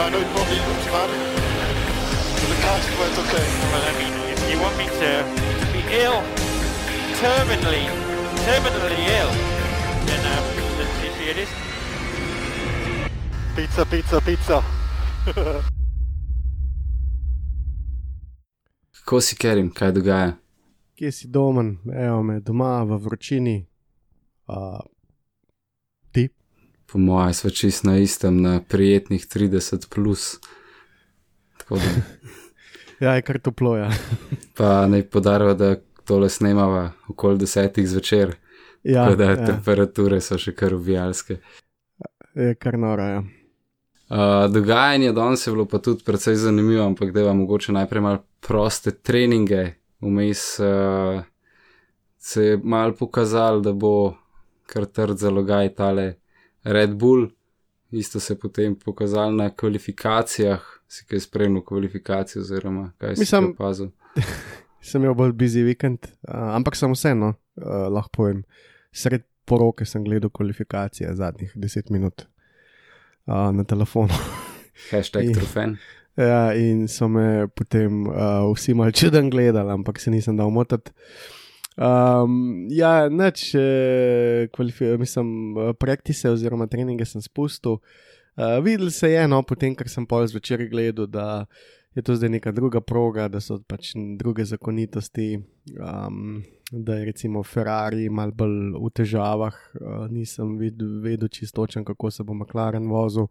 I know it probably looks bad. But the car went okay. Well, I mean, if you want me to be ill, terminally, terminally ill, then um, let's see it is. Pizza, pizza, pizza. Kako si kerim, kaj dogaja? Kje si domen, evo me doma v vročini. Uh, ti? Po mojem, smo čist na istem, na prijetnih 30 plus. Ja, je kar toplo, ja. pa naj podarva, da tole snemava okoli desetih zvečer, Ja, tako da ja, temperature so še kar uvijalske. je kar noro, ja. Uh, dogajanje danes je bilo pa tudi precej zanimivo, ampak da vam mogoče najprej malo proste treninge, vmes uh, se je malo pokazalo, da bo kar trd zalogaj tale Red Bull, isto se je potem pokazalo na kvalifikacijah, si kaj spremljal kvalifikacijo, oziroma kaj si Mislim- kaj opazil. Sem imel bolj busy vikend, uh, ampak sem vseeno, uh, lahko povem. Sred poroke sem gledal kvalifikacije zadnjih 10 minut uh, na telefonu. Hashtag Ja. trufen. Ja, in so me potem uh, vsi mal čuden gledali, ampak se nisem dal motiti. Um, ja, neč, eh, mislim, eh, praktise oziroma treninge sem spustil. Uh, videl se je, no, potem, ker sem pol zvečer gledal, da je to zdaj neka druga proga, da so pač druge zakonitosti, um, da je recimo Ferrari mal bolj v težavah, uh, nisem videl, vedel čistočen, kako se bo McLaren vozil.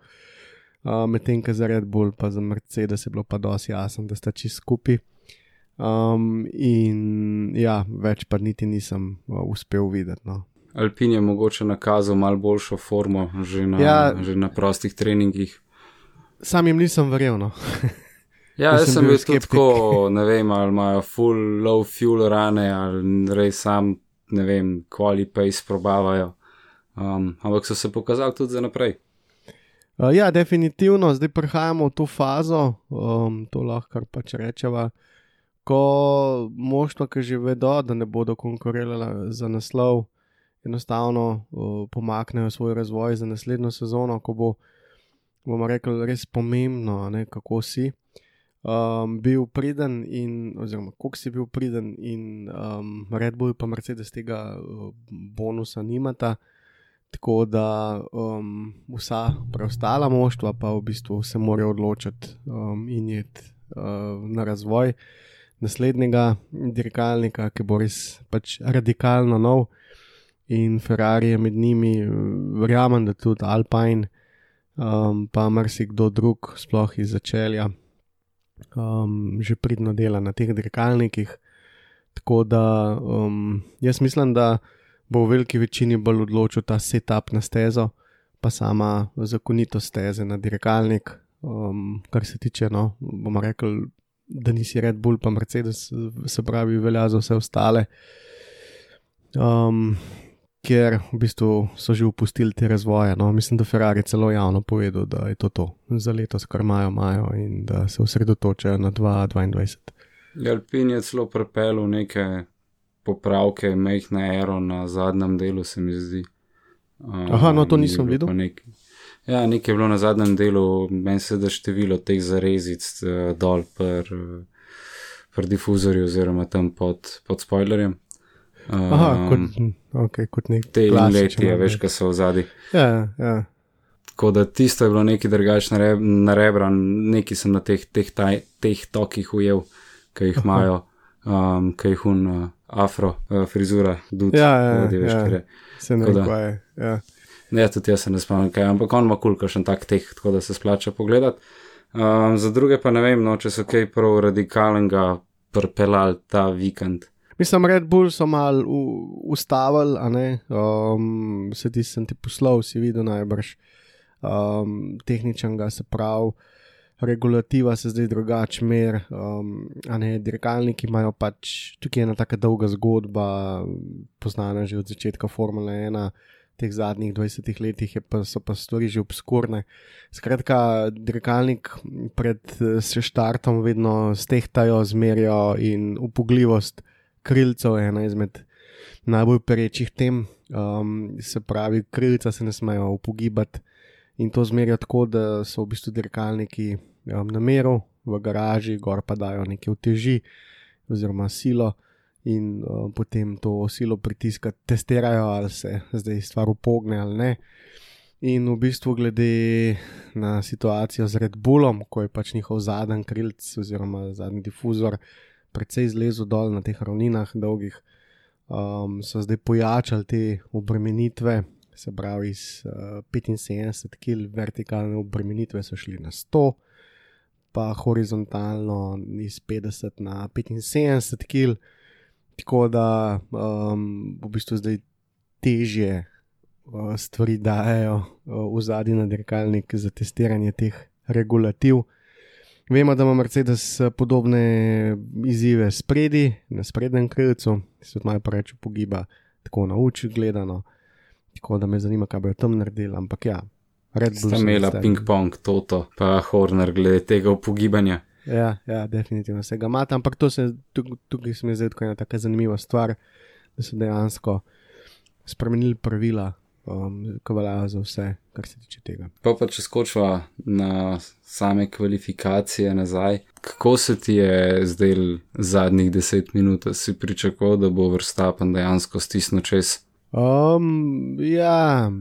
Uh, Medtem, ko za Red Bull, pa za Mercedes je bilo pa dosti jasno, da sta čist skupaj. Um, in ja, več pa niti nisem uh, uspel videti. No. Alpin je mogoče nakazal malo boljšo formo že na, Ja. že na prostih treningih. Sam jim nisem verjel. No. Ja, Jaz sem bil bil tako, ne vem, ali imajo full low fuel rane, ali res sam, ne vem, quali pace probavajo. Um, ampak so se pokazali tudi za naprej. Uh, ja, definitivno, zdaj prihajamo v to fazo, um, to lahko pač rečeva, ko moštva, ki že vedo, da ne bodo konkurirala za naslov, enostavno uh, pomaknejo svoj razvoj za naslednjo sezono, ko bo, bomo rekli, res pomembno, ne, kako si. Um, bil priden, in, oziroma koliko si bil priden, in um, Red Bull pa Mercedes tega uh, bonusa nimata. Tako da um, vsa preostala moštva pa v bistvu se morajo odločiti um, in iti uh, na razvoj naslednjega dirkalnika, ki bo res pač radikalno nov. In Ferrari je med njimi, verjamem, da tudi Alpine, um, pa marsikdo drug, sploh iz začelja, um, že pridno dela na teh dirkalnikih. Tako da um, jaz mislim, da bo v veliki večini bolj odločil ta setup na stezo, pa sama zakonitost steze na dirkalnik. Um, kar se tiče, no, bomo rekli, da nisi Red Bull, pa Mercedes, se pravi, velja za vse ostale. Um, ker v bistvu so že upustili te razvoje. No. Mislim, da Ferrari celo javno povedal, da je to to za letos, kar imajo, imajo in da se osredotočajo na 2022. Alpin je celo pripeljal neke popravke, mehna aero na zadnjem delu, se mi zdi. Um, Aha, no, to je nisem videl. pa Nek, ja, nekaj je bilo na zadnjem delu, meni se da število teh zarezic uh, dol per, uh, per difuzorju oziroma tam pod, pod spoilerjem. Um, Aha, kot, okay, kot nek te klasičen inletije, veš, kaj so v zadnji. Ja, ja. Tako da tisto je bilo nekaj drugačno narebran, nekaj sem na teh, teh, taj, teh tokih ujel, ki jih imajo, um, ki jih un uh, afro uh, frizura, dud, Ja, ja, vodi, veš, ja. kar je. Se ne ukvarja. Ja. Ne, tudi jaz se ne spomnim, kaj, ampak on ima kul, kakšen tak teh, tako da se splača pogledati. Um, za druge pa ne vem, no, če so kaj prav radikalnega prpelali ta vikend. Mislim, Red Bull so mal ustavili, a ne, um, se ti sem ti poslal, si videl najbrž. um, tehničnega, se pravi, regulativa se zdaj drugače mer, um, a ne dirkalniki imajo pač, tukaj je ena tako dolga zgodba, poznana že od začetka Formule 1. Teh zadnjih 20 letih pa, so pa stvari že obskurne. Skratka, dirkalnik pred se štartom vedno stehtajo, zmerijo in upogljivost krilcev je ena izmed najbolj perečih tem. Um, se pravi, krilca se ne smejo upogibati in to zmerijo tako, da so v bistvu dirkalniki um, na meru, v garaži, gor pa dajo nekaj uteži oziroma silo in um, potem to silo pritiska, testirajo, ali se zdaj stvar upogne ali ne. In v bistvu, glede na situacijo z Red Bullom, ko je pač njihov zadnji krilc oziroma zadnji difuzor precej zlezel dol na teh ravninah dolgih, um, so zdaj pojačali te obremenitve, se pravi, iz uh, 75 kg vertikalne obremenitve so šli na 100, pa horizontalno iz 50 na 75 kg, tako da um, v bistvu zdaj težje uh, stvari dajo uh, v zadnji nadirkalnik za testiranje teh regulativ. Vemo, da ima Mercedes podobne izzive spredi, na sprednjem krilcu, se tudi malo preveč pogiba, tako na uči gledano. Tako da me zanima, kaj bo tam naredil. Ampak ja, Red Bull. Sta imela ping-pong, toto, pa Horner, glede tega upogibanja. Ja, ja, definitivno se ga mata, ampak to se tukaj mi zdi kot ena tako zanimiva stvar, da so dejansko spremenili pravila, um, ko veljajo za vse, kar se tiče tega. Pa pa če skočiva na same kvalifikacije nazaj, kako se ti je zdaj zadnjih deset minut, si pričakoval, da bo vrstapen dejansko stisnil čez? Um, ja,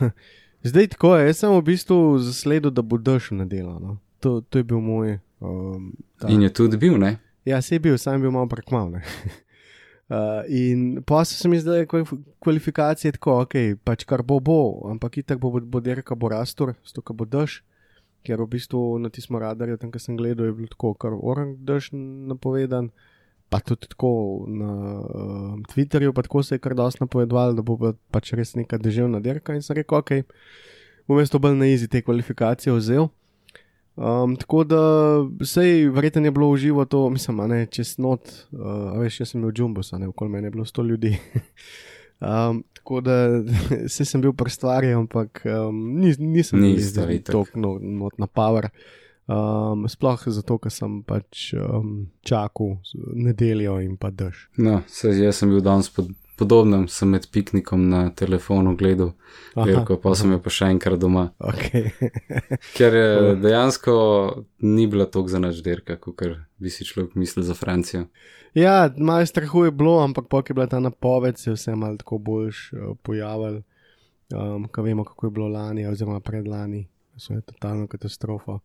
zdaj tako je, jaz sem v bistvu zasledil, da bo daš na delo. No. To, to je bil moj. Um, ta. In je tudi bil, ne? Ja, se je bil, sam je bil malo prekmal. Uh, in pa so se mi zdaj kvalifikacije tako, ok, pač kar bo bo, ampak itak bo, bo derka bo rastor, sto ka bo daš, ker v bistvu na tistem radarju, tam, kar sem gledal, je bilo tako, kar orang daš napovedan, pa tudi tako na uh, Twitterju, pa tako se je kar dosti napovedovalo, da bo pa, pač res neka deževna derka in sem rekel, ok, bom jaz to bolj na izi te kvalifikacije vzel. Um, tako da sej, verjetno je bilo v živo to, mislim, ne, čez not, uh, veš, jaz sem bil džumbus, ne, okoli mene je bilo sto ljudi. um, tako da se sem bil prstvarjen, ampak um, nis, nisem Ni bil itak. tok not, na power. Um, sploh zato, ker sem pač um, čakal nedeljo in pa dež. No, se, jaz sem bil danes pod, podobnem, sem med piknikom na telefonu gledal, Verko, pa sem jo pa še enkrat doma. Okay. Ker eh, dejansko ni bila tako za naš derka, kot bi si človek mislil za Francijo. ja, malo strahu je bilo, ampak ki je bila ta napoved, se je vse malo tako boljš uh, pojavil. Um, ko vemo, kako je bilo lani, oziroma predlani, so je totalna katastrofa.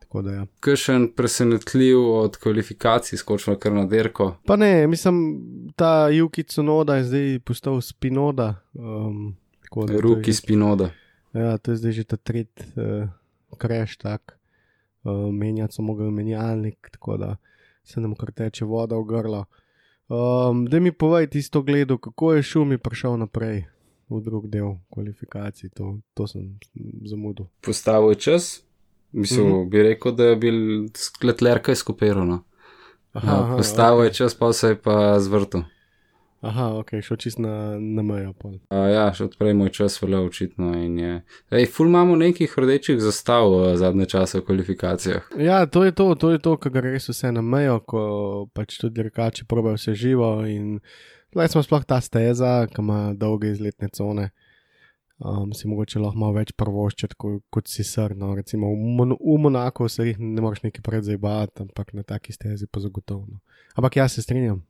Tako da ja. Kršen presenetljiv od kvalifikacij skočil kar na derko. Pa ne, mislim, ta Juki Cunoda je zdaj postal spinoda. Um, tako da Ruki že- spinoda. Ja, to je zdaj že ta tretji uh, kreš, tak. Uh, menjati so mogli menjalnik, tako da se nam kar teče voda v grlo. Um, da mi povej tisto gledal, kako je šumi prišel naprej v drug del kvalifikacij, to, to sem zamudil. Postavil je čas, mislim, mm -hmm. bi rekel, da je bil skletlerka izkopirana. Aha, Postavil ok. je čas, pa se je pa zvrtel. Aha, ok, šel čist na, na mejo. pol. A, ja, še odprej moj čas velja očitno. je- Ej, ful imamo nekih rdečih zastav v zadnje čase v kvalifikacijah. Ja, to je to, to je to, kar gre res vse na mejo, ko pač tudi rekači probajo vse živo. In tukaj smo sploh ta steza, ki ima dolge izletne cone. Um, si mogoče lahko malo več prvoščiti kot, kot si srno. Recimo v, Mon v Monaku se jih ne moreš nekaj predzajbati, ampak na taki stezi pa zagotovno. Ampak jaz se strinjam.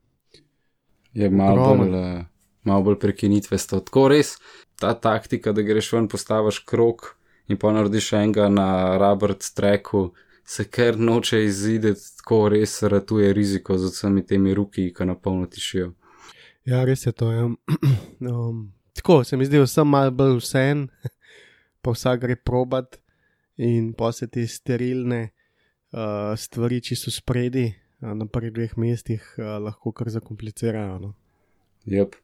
Je malo bolj, eh, malo bolj prekinitve sto. Tako res, ta taktika, da greš ven, postaviš krok in pa narediš enega na Robert Treku, se ker noče izideti, tako res ratuje riziko z vsemi temi ruki, ki na polno tišijo. Ja, res je to. Ja. Um, tako se mi zdi, da sem mal bolj vsem, pa vsak gre probat in pa se te sterilne uh, stvari, če so spredi uh, na prvih dveh mestih, uh, lahko kar zakomplicirajo. No. Yep.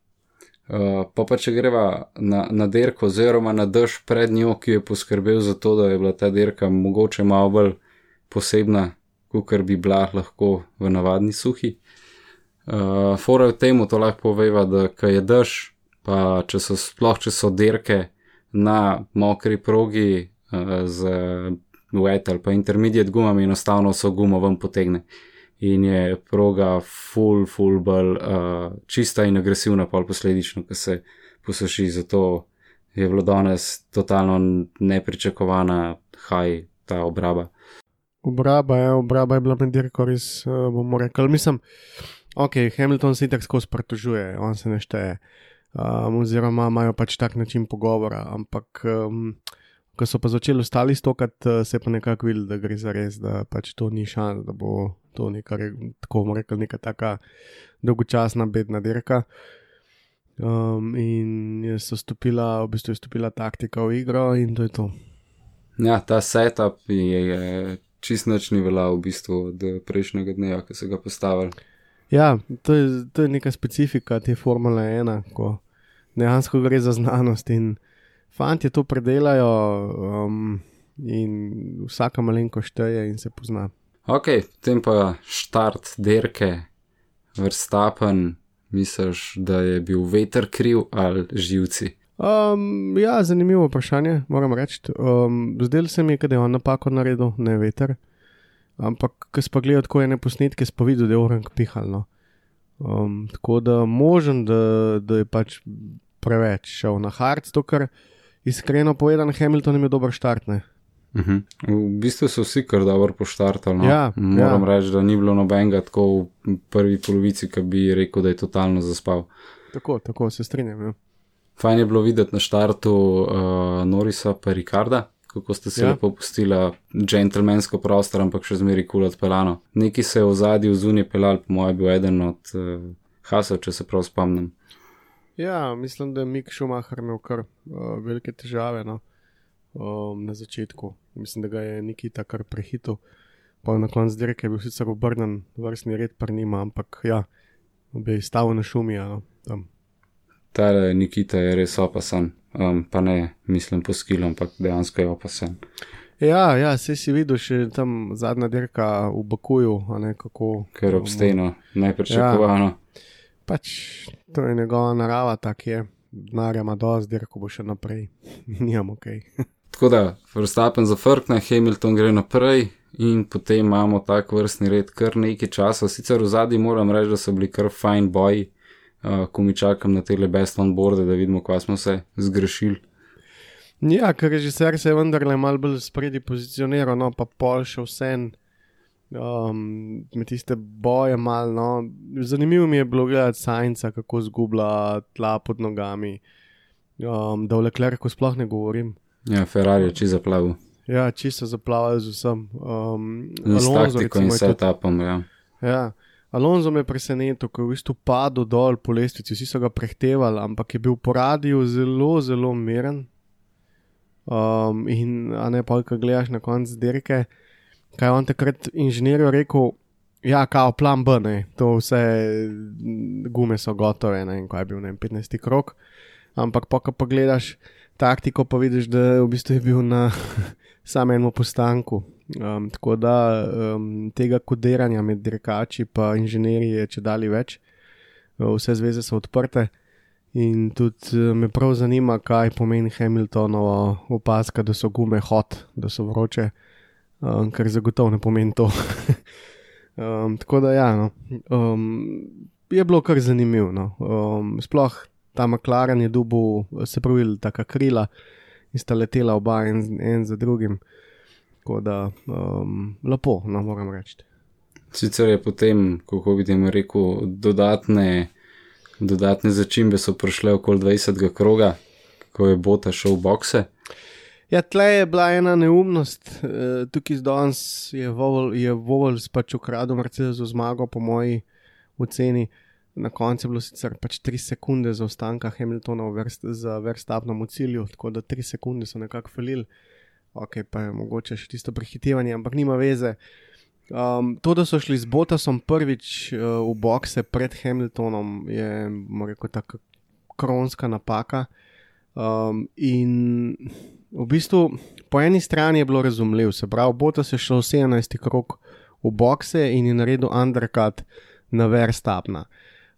Uh, pa pa če greva na, na dirko, oziroma na dež pred njo, ki je poskrbel za to, da je bila ta dirka mogoče malo bolj posebna, kot bi bila lahko v navadni suhi. Uh, Fora v tem, to lahko poveva, da je dež, pa če so sploh če so dirke na mokri progi uh, z wet ali pa intermediate gumami, enostavno so gumo ven potegne. In je proga full, full bolj uh, čista in agresivna, pa posledično, ko se posuši. Zato je bilo danes totalno nepričakovana haj ta obraba. Obraba je, obraba je bila med dirko res, uh, bomo rekli. Mislim, ok, Hamilton se tako spratužuje, on se ne šteje. Um, oziroma imajo pač tak način pogovora, ampak um, ko so pa začeli ostali stokati, se je pa nekako videl, da gre za res, da pač to ni šans, da bo to neka, tako bomo rekli, neka taka dolgočasna bedna dirka. Um, in je stopila, v bistvu je stopila taktika v igro in to je to. Ja, ta setup je, je čist noč ni veljal v bistvu od prejšnjega dneva, ko so ga postavili. Ja, to je, to je neka specifika te Formule 1, ko dejansko gre za znanost in fanti to predelajo um, in vsaka malenko šteje in se pozna. Ok, potem pa štart derke, vrstapen, misliš, da je bil veter kriv ali živci? Um, ja, zanimivo vprašanje, moram reči. Um, Zdel se mi je, da je on napako naredil, ne veter. Ampak, ko si pa gledal tako ene posnetke, si pa videl, da je orang pihalno. Um, tako da možen, da, da je pač preveč šel na hard, to kar iskreno povedano, Hamilton je imel dober štart. Ne? Uh -huh. V bistvu so vsi kar dobro poštartali. No? Ja, Moram ja. reči, da ni bilo nobenega tako v prvi polovici, ki bi rekel, da je totalno zaspal. Tako, tako se strinjam. Ja. Fajn je bilo videti na štartu uh, Norisa pa Rikarda, kako ste se Ja. ja. lepo pustila džentlmensko prostor, ampak še zmeri kul odpeljano. Neki se je v zadju zunaj pelal, po mojem, bil eden od uh, hasov, če se prav spomnim. ja, mislim, da je Mik Schumacher imel kar uh, velike težave no? um, na začetku. Mislim, da ga je Nikita kar prehitil. Pa na koncu dirke je bil sicer obrnen vrstni red, pa nima, ampak ja, bi stavil na šumija. No? Tam. Ta Nikita je res opasen, um, pa ne mislim po skilu, ampak dejansko je opasen. Ja, ja, se si videl še tam zadnja dirka v Bakuju, ne kako. Ker ob steno, nepričakovano. Ja. Pač to je njegova narava, tak je. Denarja ima dosti, dirko bo še naprej. Nijam ok. Tako da, Verstappen zafrkne, Hamilton gre naprej in potem imamo tak vrstni red kar nekaj časa. Sicer v zadnji moram reči, da so bili kar fajn boji, uh, ko mi čakam na tele best on board, da vidimo, kva smo se zgrešili. Ja, ker režiser se je vendarle mal bolj spredi pozicioniral, no pa pol še vse. Um, med tiste boje malo, no. Zanimivo mi je bilo gledati Sajnca, kako zgublja tla pod nogami. Um, da v Leclercu sploh ne govorim. Ja, Ferrari je čisto zaplavil. Ja, čisto zaplavajo z vsem. Um, In s Alonso, taktiko in recimo, tudi- setupom, ja. Ja, Alonso me je presenetil, ko je v bistvu padel dol po lestvici, vsi so ga prehtevali, ampak je bil po radiju zelo, zelo miren. Um, in a ne pa, ko gledaš na koncu dirke, kaj je on takrat inženirju rekel. Ja, kao plan B, ne, to vse mm, gume so gotove, ne vem, kaj je bil, ne vem, 15 krok. Ampak, pa, ko pogledaš taktiko, pa vidiš, da v bistvu je bil na samem enem postanku. Um, tako da um, tega kodiranja med dirkači in inženirji je če dali več, Uh, vse zveze so odprte. In tudi uh, me prav zanima, kaj pomeni Hamiltonova opaska, da so gume hot, da so vroče, um, kar zagotovo ne pomeni to. um, tako da ja, no, um, je bilo kar zanimivo. No. Um, sploh ta McLaren je dubu, se pravi, taka krila in sta letela oba en, en za drugim. Tako da um, lepo, no moram reči. Sicer je potem, kako bi temu rekel, dodatne, dodatne začimbe so prišle okoli 20. kroga, ko je Bota šel v bokse. Ja, tle je bila ena neumnost, eh, tukaj danes je Vovol pač ukradel Mercedesu zmago, po moji oceni. Na koncu je bilo sicer pač 3 sekunde zaostanka Hamiltona v verst, za verstapnom cilju, tako da 3 sekunde so nekako falili. Ok, pa je mogoče še tisto prehitevanje, ampak nima veze. Um, to, da so šli z Botasom prvič uh, v bokse pred Hamiltonom, je, reči, tako kronska napaka. Um, in v bistvu po eni strani je bilo razumljivo, se pravi, Botas je šel 17 krok v bokse in je naredil undercut na verstapna.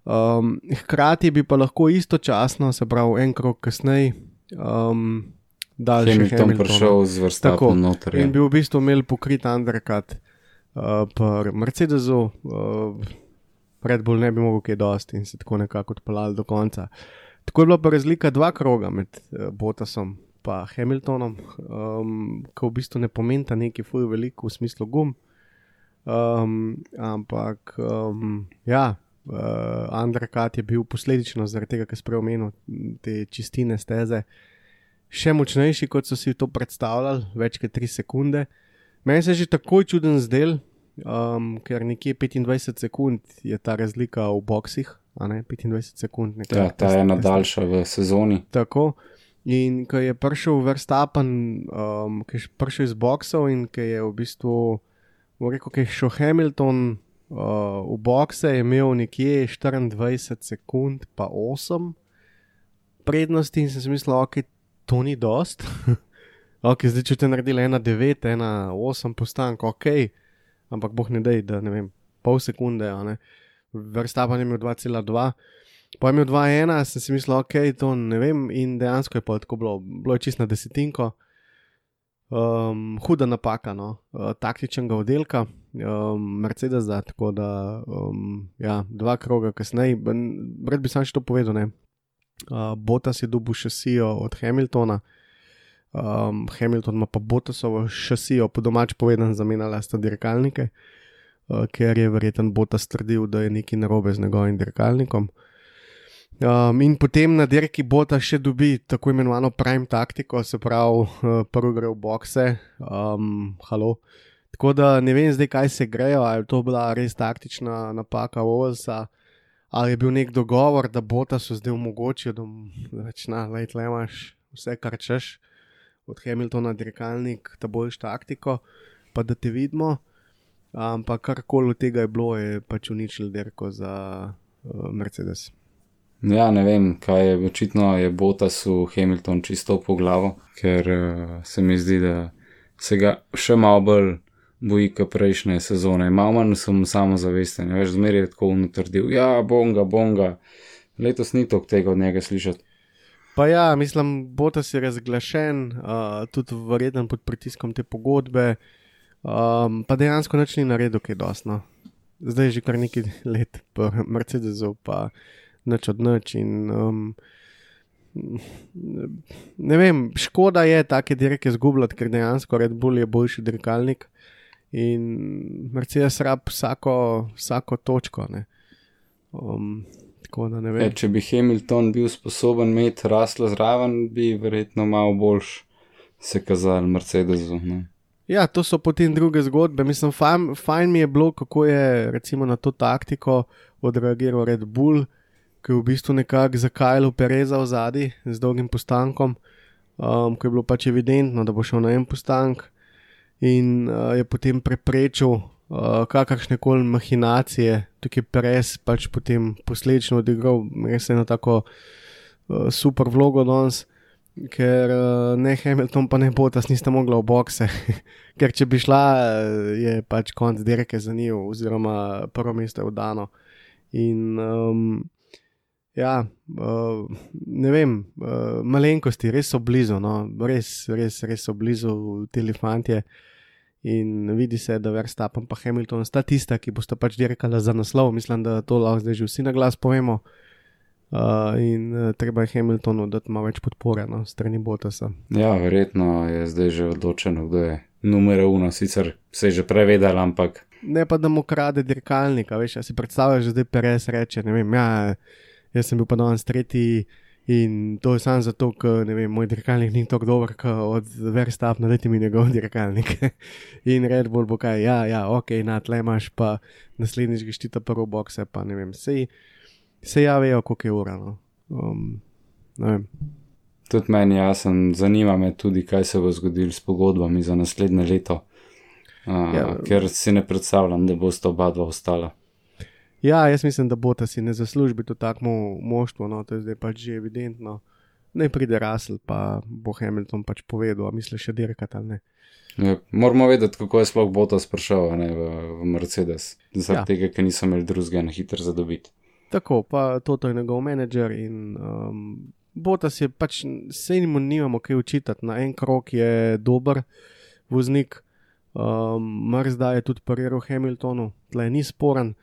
Um, hkrati bi pa lahko istočasno, se pravi, en krok kasneje, um, dal še Hamilton Hamiltona. prišel z vrstapom noter. ja. In bi v bistvu imeli pokrit undercut uh, pri Mercedesu, uh, Red Bull ne bi mogel kaj dosti in se tako nekako odpeljali do konca. Tako je bila pa razlika dva kroga med uh, Botasom in Hamiltonom, um, ko v bistvu ne pomenta neki fuj veliko v smislu gum. Um, ampak um, ja, uh, undercut je bil posledično zaradi tega, ker sem preomenil te čistine steze še močnejši, kot so si to predstavljali, več kot 3 sekunde. Meni se je že takoj čuden zdel, um, ker nekje 25 sekund je ta razlika v boksih, a ne 25 sekund. nekaj Ja, ta je ena daljša v sezoni. Tako. In ko je prišel Verstappen, um, ki je prišel iz boksov in ki je v bistvu, rekel, ki je šel Hamilton uh, v bokse, je imel nekje 24 sekund, pa 8 prednosti in sem si mislil, ok, to ni dost. ok, zdaj če te naredili 1-9, 1-8 postank, ok, ampak boh ne dej, da ne vem, pol sekunde, a ne. Verstappen je imel 2,2. Pa imel 2-1, sem si mislil, ok, to ne vem, in dejansko je pa tako bilo, bilo je čisto na desetinko. Um, huda napaka, no, uh, taktičnega oddelka, um, Mercedesa, tako da, um, ja, dva kroga kasneje, red bi sam še to povedal, ne. Uh, Botas je dobil šasijo od Hamiltona, um, Hamilton ima pa Botasovo šasijo, po domač povedan, zamenjala sta dirkalnike, uh, ker je verjeten Botas trdil, da je nekaj narobe z njegovim dirkalnikom. Um, in potem na dirki Bota še dobi tako imenovano prime taktiko, se pravi, uh, prvo gre v bokse, um, halo. Tako da ne vem zdaj, kaj se grejo, ali je to bila res taktična napaka Ovelsa, ali je bil nek dogovor, da Bota so zdaj omogočil, da več na lejt le imaš vse, kar češ, od Hamiltona dirkalnik, da boš taktiko, pa da te vidimo. Ampak karkoli od tega je bilo, je pač uničil dirko za uh, Mercedes. Ja, ne vem, kaj je, očitno je Botasu Hamilton čisto po glavo, ker uh, se mi zdi, da se ga še malo bolj boji kot prejšnje sezone. Malo manj sem samozavesten, več zmeraj je tako unutrdil. Ja, bonga, bonga. Letos ni toliko tega od njega slišati. Pa ja, mislim, Botas je razglašen, uh, tudi verjeten pod pritiskom te pogodbe, um, pa dejansko nič ni naredil, kaj dosno. Zdaj je že kar nekaj let po Mercedesu, pa nič od nič. In, um, ne vem, škoda je take dirke zgubljati, ker dejansko Red Bull je boljši dirkalnik in Mercedes rab vsako, vsako točko. ne. Um, da E, če bi Hamilton bil sposoben imeti raslo zraven, bi verjetno malo boljš se kazal Mercedesu. Ne? Ja, to so potem druge zgodbe. Mislim, fajn, fajn mi je bilo, kako je recimo na to taktiko odreagiral Red Bull, ki je v bistvu nekako zakajal Pereza v zadnji z dolgim postankom, um, ko je bilo pač evidentno, da bo šel na en postank in uh, je potem preprečil uh, kakršne koli mahinacije, je Perez pač potem posledično odigral res eno tako uh, super vlogo danes ker uh, ne Hamilton, pa ne Botas nista mogla v bokse. ker če bi šla, je pač konc dirke za njih, oziroma prvo mesto je vdano. In um, ja, uh, ne vem, uh, malenkosti, res so blizu, no? res, res, res so blizu ti elefantje. In vidi se, da Verstappen in Hamilton sta tista, ki bosta pač dirkala za naslov. Mislim, da to lahko zdaj že vsi na glas povemo. Uh, in uh, treba je Hamiltonu dati malo več podpore, no, strani Botasa. Ja, verjetno je zdaj že odločeno, kdo je numero uno, sicer se je že prevedel, ampak Ne pa da mu krade dirkalnika, veš, si predstavljaš, da zdaj Perez reče, ne vem, ja, jaz sem bil pa danes tretji in to je samo zato, ker, vem, moj dirkalnik ni tako dober, kot od Verstappna, dajte mi njegov dirkalnik. in Red Bull bo kaj, ja, ja, ok, na tle imaš pa naslednjič geštita prvo bokse, pa ne vem, sej, sej ja vejo, koliko je ura, no. Um, tudi meni jasen, zanima me tudi, kaj se bo zgodilo s pogodbami za naslednje leto. Uh, Ja. ja. Ker si ne predstavljam, da bosta oba dva ostala. Ja, jaz mislim, da bo ta si ne zasluži biti v takmo moštvo, no, to je zdaj pač že evidentno. Ne pride Russell, pa bo Hamilton pač povedal, a misliš še dirkati ali ne. Ja, moramo vedeti, kako je sploh Botas prišel a ne, v, v Mercedes, zaradi Ja. tega, ker niso imeli drugega na hitro zadobiti. Tako, pa Toto je njegov menedžer in um, Botas je pač, sej mu nimamo kaj učitati, na en krok je dober voznik, um, Mrzda je tudi pariral Hamiltonu, tle ni sporen,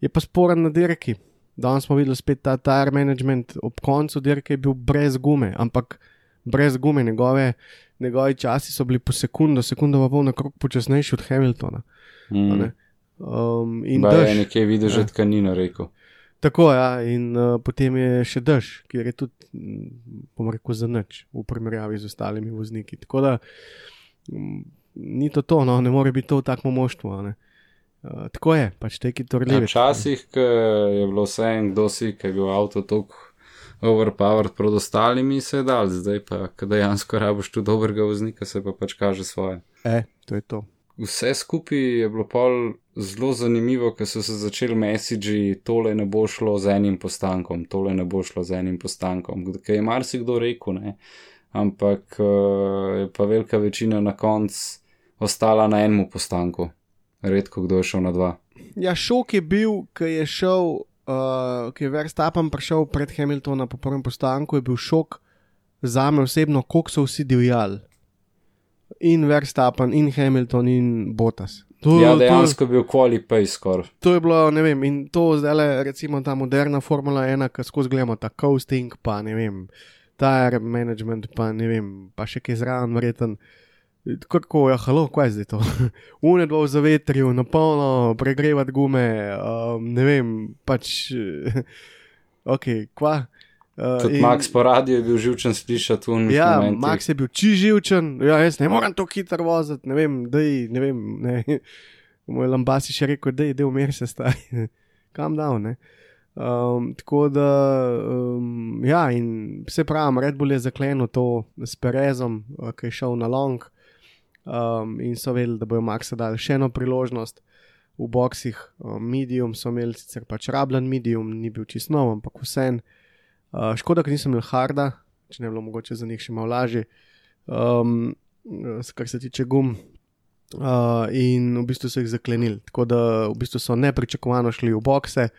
je pa sporen na dirki. Danes smo videli spet ta tire management, ob koncu dirke je bil brez gume, ampak brez gume, njegove, njegovi časi so bili po sekundo, sekundo pa pol na krok počasnejši od Hamiltona. Mm. Um, in Ba je dež, nekje videl že Ja. tkanino, rekel. Tako ja, in uh, potem je še dež, kjer je tudi, mm, bom rekel, za nič v primerjavi z ostalimi vozniki. Tako da mm, ni to to, no, ne more biti to v takmo moštvu. ne. Uh, tako je, pač teki Ja, torljivi. Včasih ko je bilo vse en, kdo si, ker je bil avto tako overpowered pred ostalimi, se je dal, zdaj pa, ko dejansko rabiš tu dobrega voznika, se pa pač kaže svoje. E, to je to. Vse skupaj je bilo pol zelo zanimivo, ker so se začeli messagi, tole ne bo šlo z enim postankom, tole ne bo šlo z enim postankom. Ker je marsikdo rekel, ne. Ampak uh, je pa velika večina na koncu ostala na enem postanku. Redko kdo je šel na dva. Ja, šok je bil, ko je šel, uh, ko je Verstappen prišel pred Hamiltona po prvem postanku, je bil šok za me osebno, koliko so vsi divjali. In Verstappen, in Hamilton, in Bottas. To, Ja, to- dejansko je bil qualify skoraj. To je bilo, ne vem, in to zdaj le, recimo ta moderna Formula 1, ki skozi gledamo ta coasting, pa ne vem, tire management, pa ne vem, pa še kaj zraven, verjeten. Kako, ja, halo, kaj je zdaj to? Une dva v zavetrju, na polno, pregrevati gume, um, ne vem, pač, ok, kva. Uh, Tudi Max po radiju je bil živčen slišati v Ja, momentih. Max je bil čiživčen, ja, jaz ne morem tako hitro voziti, ne vem, dej, ne vem, ne. Moj lambasi še rekel, dej, dej, umir se stari, kam dal, ne. Um, tako da, um, ja, in se pravi, Red Bull je zaklenil to s Perezom, uh, ki je šel na long, um, in so vedeli, da bojo Maxa dali še eno priložnost. V boksih, um, medium so imeli sicer pač rabljen medium, ni bil čist nov, ampak vsem. Uh, škoda, ker nisem imel harda, če ne bi bilo mogoče za njih še malo lažje, um, kar se tiče gum. Uh, in v bistvu so jih zaklenili. Tako da v bistvu so nepričakovano šli v bokse,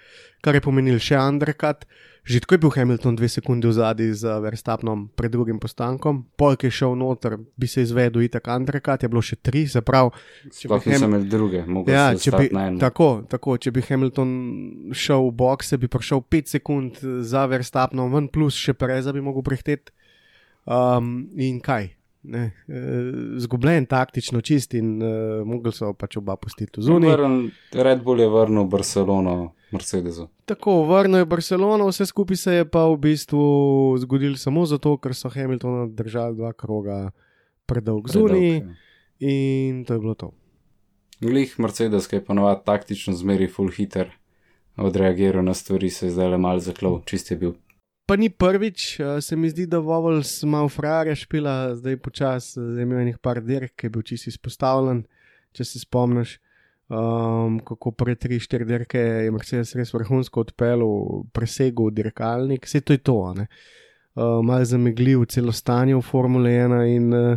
kar je pomenil še undercut. Že tako je bil Hamilton dve sekunde v zadnji z Verstapnom pred drugim postankom, polk je šel noter, bi se izvedel itak undercut, je bilo še tri, se pravi, Sploh niso Ham- imeli druge, mogoče Ja, če bi, tako, tako, če bi Hamilton šel v bokse, bi prišel 5 sekund za Verstapnom, ven plus še Pereza bi mogel prehiteti. Um, in kaj? Ne, uh, zgubljen taktično čist in uh, mogli so pač oba pustiti zuniji. Vrn, Red Bull je vrnil Barcelono Mercedesu. Tako, vrnil je Barcelono, vse skupaj se je pa v bistvu zgodilo samo zato, ker so Hamiltona držali dva kroga predolg zuniji Predolg, in to je bilo to. ja. Glih Mercedes, ki je ponovadi taktično zmeri full hitter, odreagiral na stvari, se je zdaj le mal zaklov, čist je bil. Pa ni prvič, eh, se mi zdi, da Vovels malo frare špila, zdaj počasi, zdaj imel je nekaj par dirk, ki je bil čisto izpostavljen, če se spomniš. Um, kako pred 3-4 dirke je Mercedes res vrhunsko odpeljal, presegel dirkalnik, vse to je to. Uh, Mal zameglil celo stanje v Formule 1 in uh,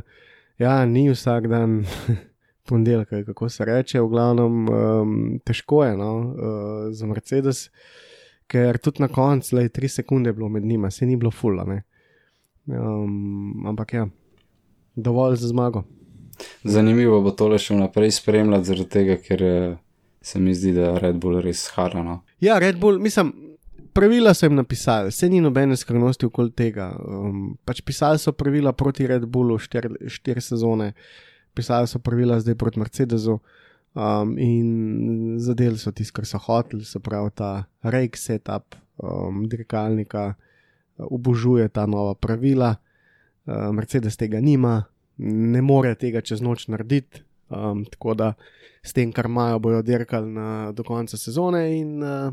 ja, ni vsak dan ponedeljek, kako se reče, v glavnem um, težko je no, uh, za Mercedes ker tudi na koncu, le 3 sekunde je bilo med njima, se ni bilo fulla. Um, ampak ja, dovolj za zmago. Zanimivo bo tole še naprej spremljati, zaradi tega, ker eh, se mi zdi, da Red Bull res hara. No. Ja, Red Bull, mislim, pravila so jim napisali, se ni nobene skrivnosti okoli tega. Um, pač pisali so pravila proti Red Bullu štiri štir sezone, pisali so pravila zdaj proti Mercedesu. Um, in zadeli so tisto, kar so hoteli, se pravi ta rake setup, um, dirkalnika, obožuje ta nova pravila. Uh, Mercedes tega nima, ne more tega čez noč narediti, um, tako da s tem, kar imajo, bojo dirkali na, do konca sezone in uh,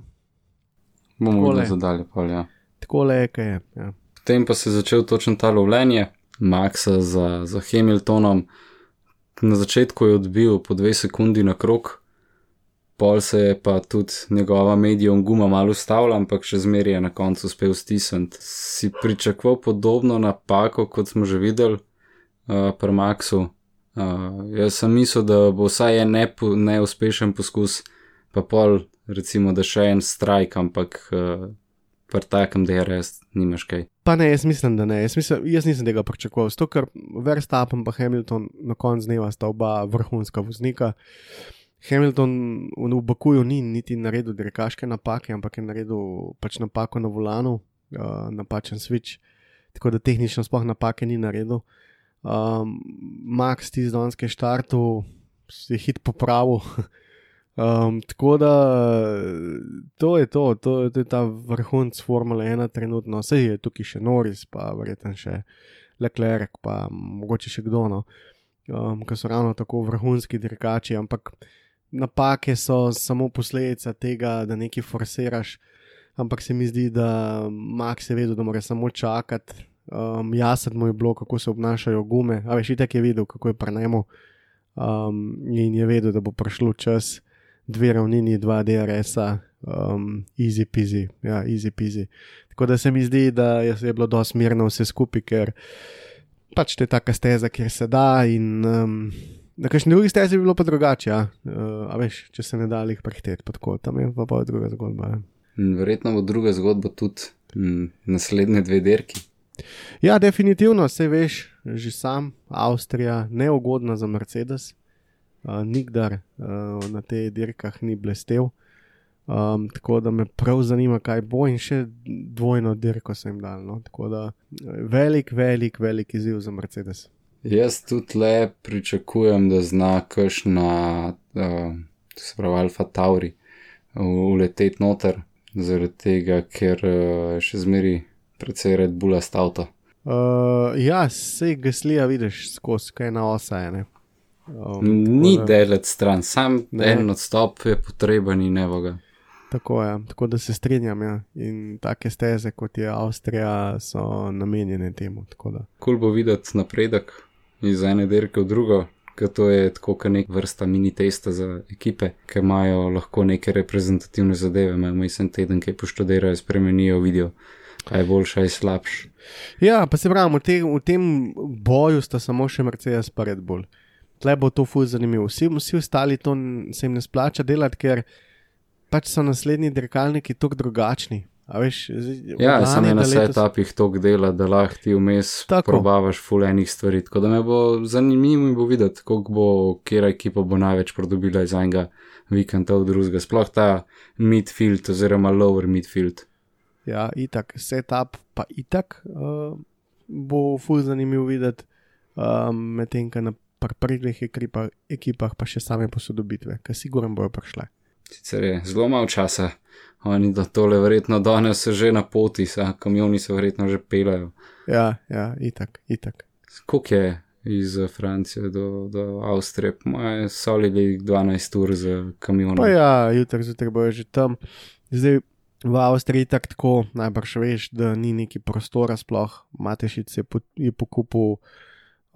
Bomo videli za dalje. Ja. tako le kaj je. Ja. Potem pa se je začel točno ta lovljenje, Maxa za, za Hamiltonom. Na začetku je odbil po dve sekundi na krok, pol se je pa tudi njegova medijom guma malo ustavila, ampak še zmeraj je na koncu uspel stisniti. Si pričakoval podobno napako, kot smo že videli uh, pri Maxu. Uh, jaz sem mislil, da bo vsaj en nepo, neuspešen poskus, pa pol, recimo, da še en strajk, ampak uh, pri takem DRS nimaš kaj. Pa ne, jaz mislim, da ne. Jaz, mislim, jaz nisem tega pričakoval, zato ker Verstappen in Hamilton na koncu dneva sta oba vrhunska voznika. Hamilton v Bakuju ni niti naredil dirkaške napake, ampak je naredil pač napako na volanu, uh, napačen switch, tako da tehnično sploh napake ni naredil. Um, Max ti z Donske štartu si hit popravil. Um, tako da to je to, to, to je ta vrhunc Formule 1 trenutno, vse je tukaj še Norris, pa verjetno še Leclerc, pa mogoče še kdo, no, um, ki so ravno tako vrhunski dirkači, ampak napake so samo posledica tega, da nekaj forsiraš. Ampak se mi zdi, da Max je vedel, da mora samo čakati, um, jasno mu je bilo, kako se obnašajo gume, a veš, itek je videl, kako je prnemo. Um, in je vedel, da bo prišlo čas, dve ravnini, dva DRS-a, um, easy peasy, ja, easy peasy. Tako da se mi zdi, da je, je bilo dosti mirno vse skupaj, ker pač te taka steza, kjer se da in um, na kakšni drugi stezi bi bilo pa drugače, ja. uh, a veš, če se ne da jih prehiteti, pa tako, tam je pa pa druga zgodba. Ja. Verjetno bo druga zgodba tudi m, naslednje dve derki. Ja, definitivno, se veš, že sam, Avstrija, neugodna za Mercedes, uh, nikdar uh, na teh dirkah ni blestev. Um, tako da me prav zanima, kaj bo in še dvojno dirko se jim dal. No? Tako da velik, velik, velik izziv za Mercedes. Jaz tudi le pričakujem, da zna kakšna, uh, se pravi, Alfa Tauri, uleteti noter, zaradi tega, ker uh, še zmeri precej Red Bulla stavta. Uh, ja, sej gaslija vidiš skozi, kaj na osa je. Um, Ni delati stran, sam ne. en odstop je potreben in evo ga. Tako je, tako da se strinjam. Ja. In take steze, kot je Avstrija, so namenjene temu. Kul cool bo videti napredek iz ene dirke v drugo, ker to je tako, kot nek vrsta mini testa za ekipe, ki imajo lahko neke reprezentativne zadeve, imajo mislim teden, ki poštudirajo, spremenijo, vidijo, kaj je boljše, kaj je slabše. Ja, pa se pravi, v, te, v tem boju sta samo še Mercedes pa Red Bull. Tle bo to fuz zanimivo. Vsi, vsi ostali to se jim ne splača delati, ker pač so naslednji dirkalniki tako drugačni. Veš, ja, samo na vse etapih to dela, da lahko ti vmes probavaš fulejnih stvari. Tako da me bo zanimivo bo videti, koliko bo, kera ekipa bo največ pridobila iz enega vikenda v drugega. Sploh ta midfield oziroma lower midfield. Ja, itak, setup pa itak uh, bo ful zanimivo videti, um, medtem, ko na prvih ekipah, ekipah pa še same posodobitve, ki sigurno bojo prišle. Sicer je zelo malo časa, oni da tole verjetno danes že na poti, a kamioni se verjetno že pelajo. Ja, ja, itak, itak. Skok je iz Francije do, do Avstrije, moje solili 12 ur z kamionom. Pa ja, jutri zjutraj bojo že tam. Zdaj v Avstriji tak tako, najbrž veš, da ni neki prostora sploh, Matešic je, po, je pokupil,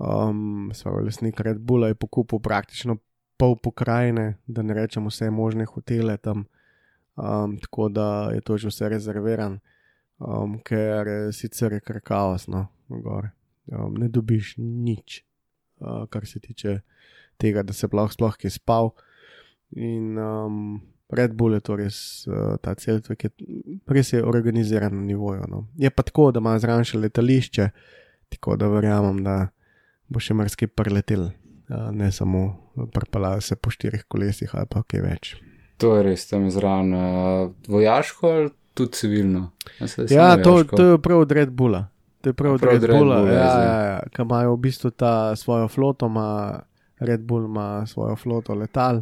um, svoj lesnik Red Bulla je pokupil praktično pol pokrajine, da ne rečem vse možne hotele tam, um, tako da je to že vse rezerviran, um, ker sicer je kar kaosno, um, ne dobiš nič, uh, kar se tiče tega, da se sploh sploh ki spal. In um, Red Bull je to res uh, ta celotve, ki je res je organiziran na nivoju. No. Je pa tako, da ima zraven še letališče, tako da verjamem, da bo še marsikaj preletel ne samo prpala se po štirih kolesih ali pa kaj več. To je res, tam je zraven vojaško ali tudi civilno. Ja, to, to je prav od Red Bulla. To je prav od Red, Red Bulla, Bull, ja, ja, ja, ki imajo v bistvu ta svojo floto, ima Red Bull ima svojo floto letal.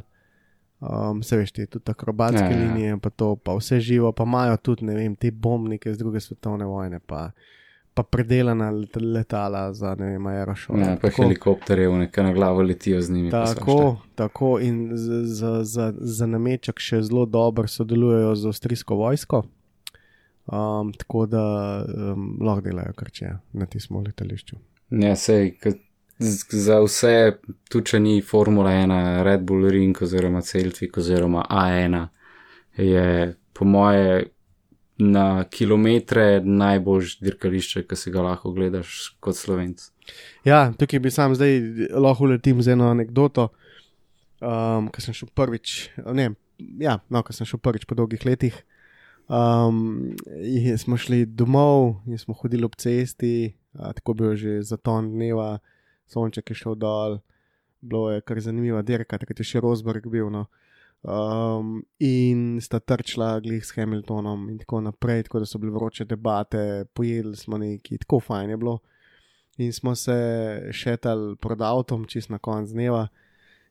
Um, se veš, ti tudi akrobatske ja, ja. linije, pa to, pa vse živo, pa imajo tudi, ne vem, te bombnike iz druge svetovne vojne, pa pa predelana letala za ne vem, aerošole. Ja, pa helikopterje, nekaj na glavo letijo z njimi. Tako, tako in za, za, za nameček še zelo dobro sodelujejo z avstrijsko vojsko. Um, tako da um, lahko delajo, kar če na tistem letališču. Ja, sej, z- za vse, tudi če ni Formula 1, Red Bull Ring oziroma Celtic oziroma A1, je po moje na kilometre najboljše dirkališče, ki si ga lahko gledaš kot slovenc. Ja, tukaj bi sam zdaj lahko letim z eno anegdoto. Um, ko sem šel prvič, ne, ja, no, ko sem šel prvič po dolgih letih, um, smo šli domov in smo hodili ob cesti, a, tako bil že zaton dneva, sonček je šel dol, bilo je kar dirka, takrat je še Rosberg bil. No. Um, in sta trčila glih s Hamiltonom in tako naprej, tako da so bile vroče debate, pojedli smo neki, tako fajn je bilo. In smo se šetali pred avtom, čist na konc dneva.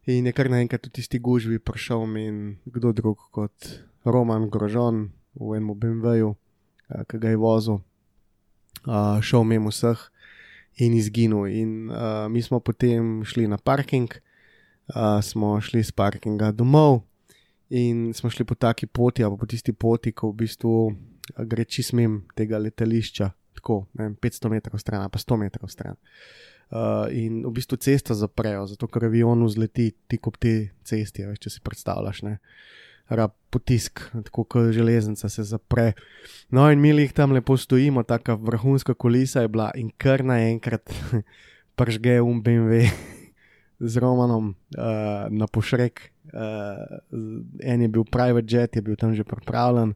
In je kar naenkrat v tisti gužvi prišel in kdo drug kot Roman Grožon v enem BMW-ju, eh, ki ga je vozil, uh, šel mimo vseh in izginil. In uh, mi smo potem šli na parking, uh, smo šli z parkinga domov in smo šli po taki poti, ali po tisti poti, ko v bistvu gre čist mim tega letališča, tako ne vem, 500 metrov stran, pa 100 metrov stran. Uh, in v bistvu cesto zaprejo, zato ker avion vzleti tik ob te cesti, veš, če si predstavljaš. Ne? Rab potisk, tako kot železnica se zapre. No, in mi jih tam lepo stojimo, tako vrhunska kulisa je bila, in kar naenkrat pržge um BMW z Romanom uh, na pošrek. Uh, en je bil private jet, je bil tam že pripravljen,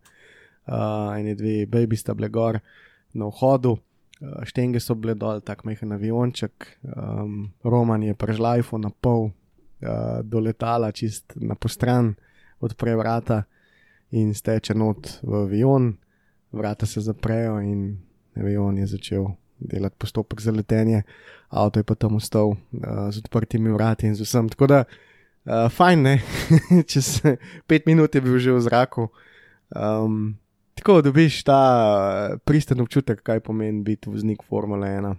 uh, in dve baby sta bile gor na vhodu. Uh, štenge so bile dol, tako majhen avionček, um, Roman je prežlajfo na pol, uh, do letala, čist na postran, odpre vrata in steče not v avion, vrata se zaprejo in avion je začel delati postopek za letenje, avto je pa tam ostal uh, z odprtimi vrati in z vsem. Tako da, uh, fajn, ne, čez pet minut je bil že v zraku. Um, tako dobiš ta eh, pristen občutek, kaj pomeni biti voznik Formule 1.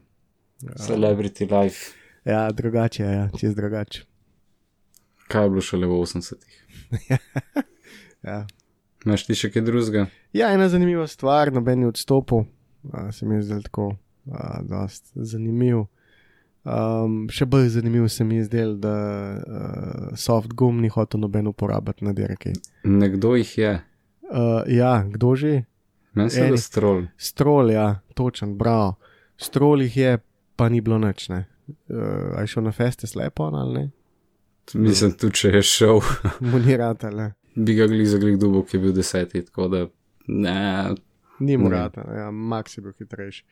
Celebrity life. Ja, drugače je, ja, čez drugače. Kaj je bilo šele v 80-ih? Ja. Imaš ti še kaj drugega? ja, ena zanimiva stvar, noben je odstopil, uh, se mi je zdel tako uh, dost zanimiv. Um, še bolj zanimiv se mi je zdel, da uh, soft gum ni hotel noben uporabiti na dirki. Nekdo jih je, Uh, ja, kdo že? meni se da strol. Strol, ja, točen, bravo. Strol jih je, pa ni bilo nič, ne. Uh, a je šel na feste slepo ali ne? Mislim, tudi če je šel, Mu ni rata, ne. bi ga glih za glih dubo, ki je bil deseti, tako da ne, Ni mu rata, ja, Max je bil hitrejši.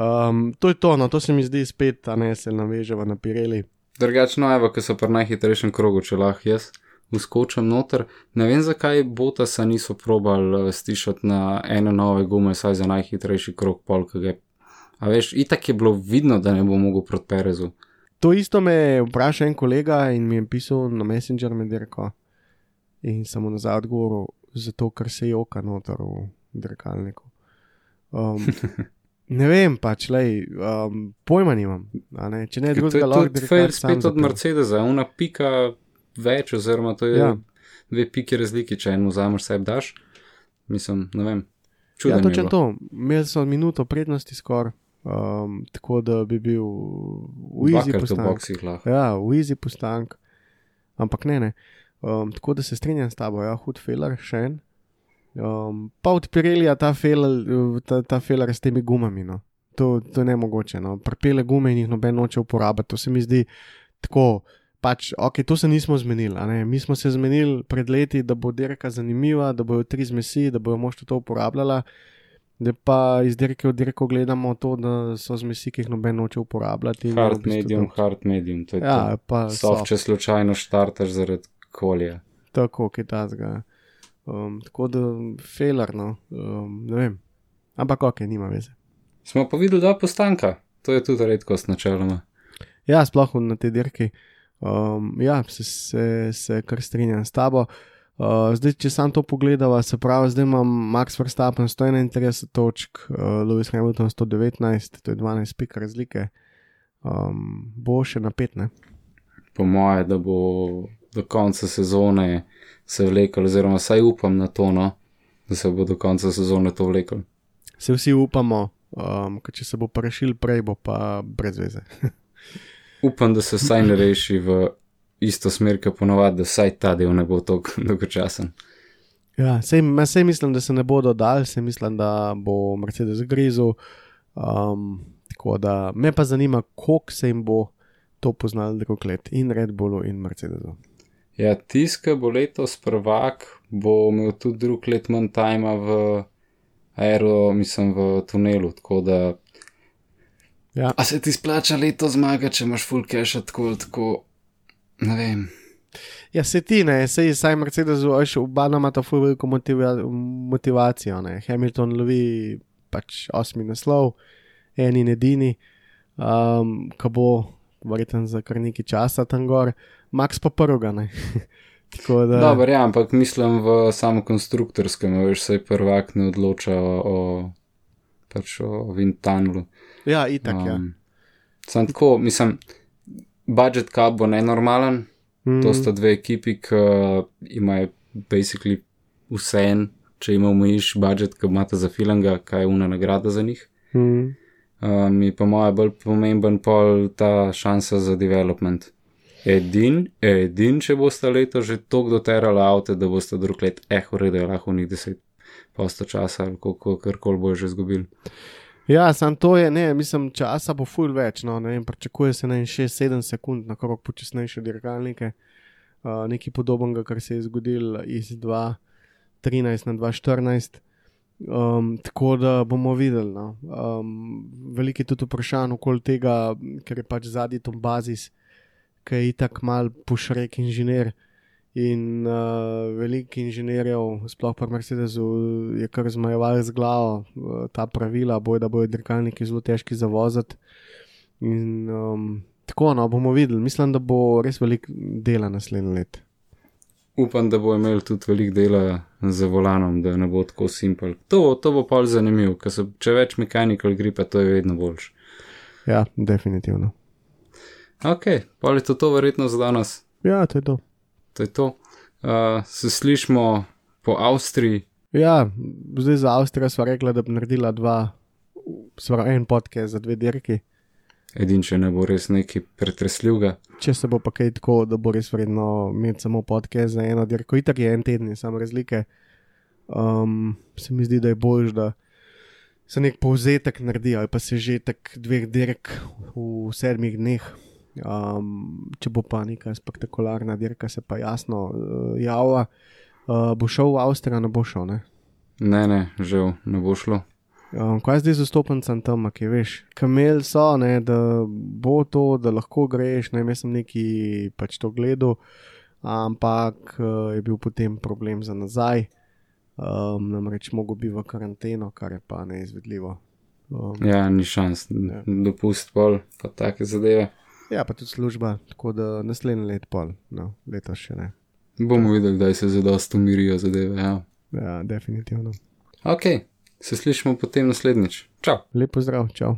Um, to je to, no, to se mi zdi spet, a ne se naveževa na Pirelli. Drugačno je, ker so pri najhitrejšem krogu, če lahko jaz uskočim noter. Ne vem, zakaj Botasa niso probali eh, stišati na ene nove gume, saj za najhitrejši krog pol, ki ga je. A veš, itak je bilo vidno, da ne bo mogel proti Perezu. To isto me je vprašal en kolega in mi je pisal na Messenger med dirko. In sem mu nazaj odgovoril, zato ker se joka noter v dirkalniku. Um, ne vem, pač, lej, um, pojma nimam. Ne? Če ne To drugega, je lahko tudi dirkač fair spet od. Mercedesa, una pika več, oziroma to je Ja. ja. dve piki razlike, če eno vzameš, sebi daš. Mislim, ne vem. Ja, Čudno je točno to. Imeli so minuto prednosti skoraj, um, tako da bi bil v v postank. Ja, v easy postank. Ampak ne, ne. Um, tako da se strinjam s tabo, ja, hud feler, še en. Um, pa od Pirelija ta feler, ta, ta feler s temi gumami. No. To, to je ne mogoče. No. Prepele gume in jih noben noče uporabiti. To se mi zdi tako. Pač, ok, to se nismo zmenili. Mi smo se zmenili pred leti, da bo dirka zanimiva, da bojo tri zmesi, da bojo moštvo to uporabljala. Da pa iz dirke v dirko gledamo to, da so zmesi, ki jih noben noče uporabljati. je v Hard bistvu medium, to- hard medium. To je Ja, to. pa Soft, soft. če slučajno štartaš zaradi kolja. tako ki tazga. Um, tako da, felarno, um, ne vem. Ampak ok, nima veze. Smo pa videli dva postanka. To je tudi redkost načeloma. Ja, sploh na tej dirki. Um, ja, se, se, se kar strinjam s tabo. Uh, zdaj, če sam to pogledava, se pravi, zdaj imam Max Verstappen 131 točk, uh, Lewis Hamilton 119, to je 12 pik razlike. Um, bo še na 5, ne? Po moje, da bo do konca sezone se vlekel, oziroma saj upam na to, no, da se bo do konca sezone to vlekel. Se vsi upamo, um, ker če se bo prešil prej, bo pa brez veze. upam, da se vsaj ne reši v isto smer, kot ponovadi, da vsaj ta del ne bo tako dolgočasen. Ja, sej, sej mislim, da se ne bodo dal, sej mislim, da bo Mercedes grizel. Um, tako da me pa zanima, koliko se jim bo to poznalo drug let in Red Bullu in Mercedesu. Ja, tiska bo letos prvak, bo imel tudi drug let manj tajma v aero, mislim, v tunelu, tako da. Ja. A se ti splača leto zmaga, če imaš full cache, tako ali tako, ne vem. Ja, se ti ne, sej saj Mercedes, veš, oba ima ta full veliko motiva motivacijo. Ne. Hamilton lovi pač osmi naslov, en in edini, um, ko bo verjetno za kar nekaj časa tam gor, Max pa prvega. Tako da, Dobro, ja, ampak mislim v samo konstruktorskem, veš, se prvak ne odloča o, pač o Vintanlu. ja, itak, ja. Um, Sam tako, mislim, budget cap bo nenormalen, Mm, to sta dve ekipi, ki imajo basically vse en, če jim omejiš budget, ki imata za filanga, kaj je una nagrada za njih. mm, Um, je pa moja bolj pomemben pol ta šansa za development. Edin, edin, če boste leto že tako doterali avto, da boste drug let, eh, urede, lahko v njih 10 posto časa ali koliko, karkoli bo že izgubili. Ja, sam to je, ne, mislim, časa bo ful več, no, ne vem, pričakuje se na 6-7 sekund na krok počasnejše dirkalnike, uh, nekaj podobnega, kar se je zgodilo iz 2013 na 2014. Um, tako da bomo videli. No. Um, veliko je tudi vprašanj okoli tega, ker je pač zadnji Tom Bazis, ki je itak mal pošrek inženir. In uh, veliko inženirjev, sploh pa Mercedesu, je kar zmajeval z glavo uh, ta pravila, boj da bojo dirkalniki zelo težki za voziti. In um, tako, no, bomo videli. Mislim, da bo res veliko dela naslednje leto. Upam, da bo imel tudi veliko dela za volanom, da ne bo tako simpel. To, to bo pol zanimivo, ker če več mechanical gripa, to je vedno boljš. Ja, definitivno. Ok, pol je to, to verjetno za danes. Ja, to je to. To je to. Uh, se slišmo po Avstriji. Ja, zdaj za Avstrijo smo rekli, da bi naredila dva, sva en podcast za dve dirki. Edin, če ne bo res nekaj pretresljivega. Če se bo pa kaj tako, da bo res vredno imeti samo podcast za eno dirko, itak je en teden, samo razlike. Um, se mi zdi, da je bolj, da se nek povzetek naredi ali pa se že tak dveh dirk v sedmih dneh. Um, če bo pa neka spektakularna dirka, se pa jasno uh, javlja. Uh, bo šel v Avstrijo, ne bo šel. Ne? Ne, ne, žal ne bo šlo. Um, kaj zdaj z vstopencem tam, ki veš? Kamel so, ne, da bo to, da lahko greš. Ne, jaz sem neki pač to gledal, ampak uh, je bil potem problem za nazaj. Um, namreč mogo bi v karanteno, kar je pa neizvedljivo. Um, Ja, ni šans, Ja. dopust pol, pa take zadeve. Ja, pa tudi služba, tako da naslednji let pol, no, letos še ne. Bomo videli, kdaj se zadost umirijo zadeve. Ja. Ja, definitivno. Ok, se slišimo potem naslednjič. Čau! Lep pozdrav, čau.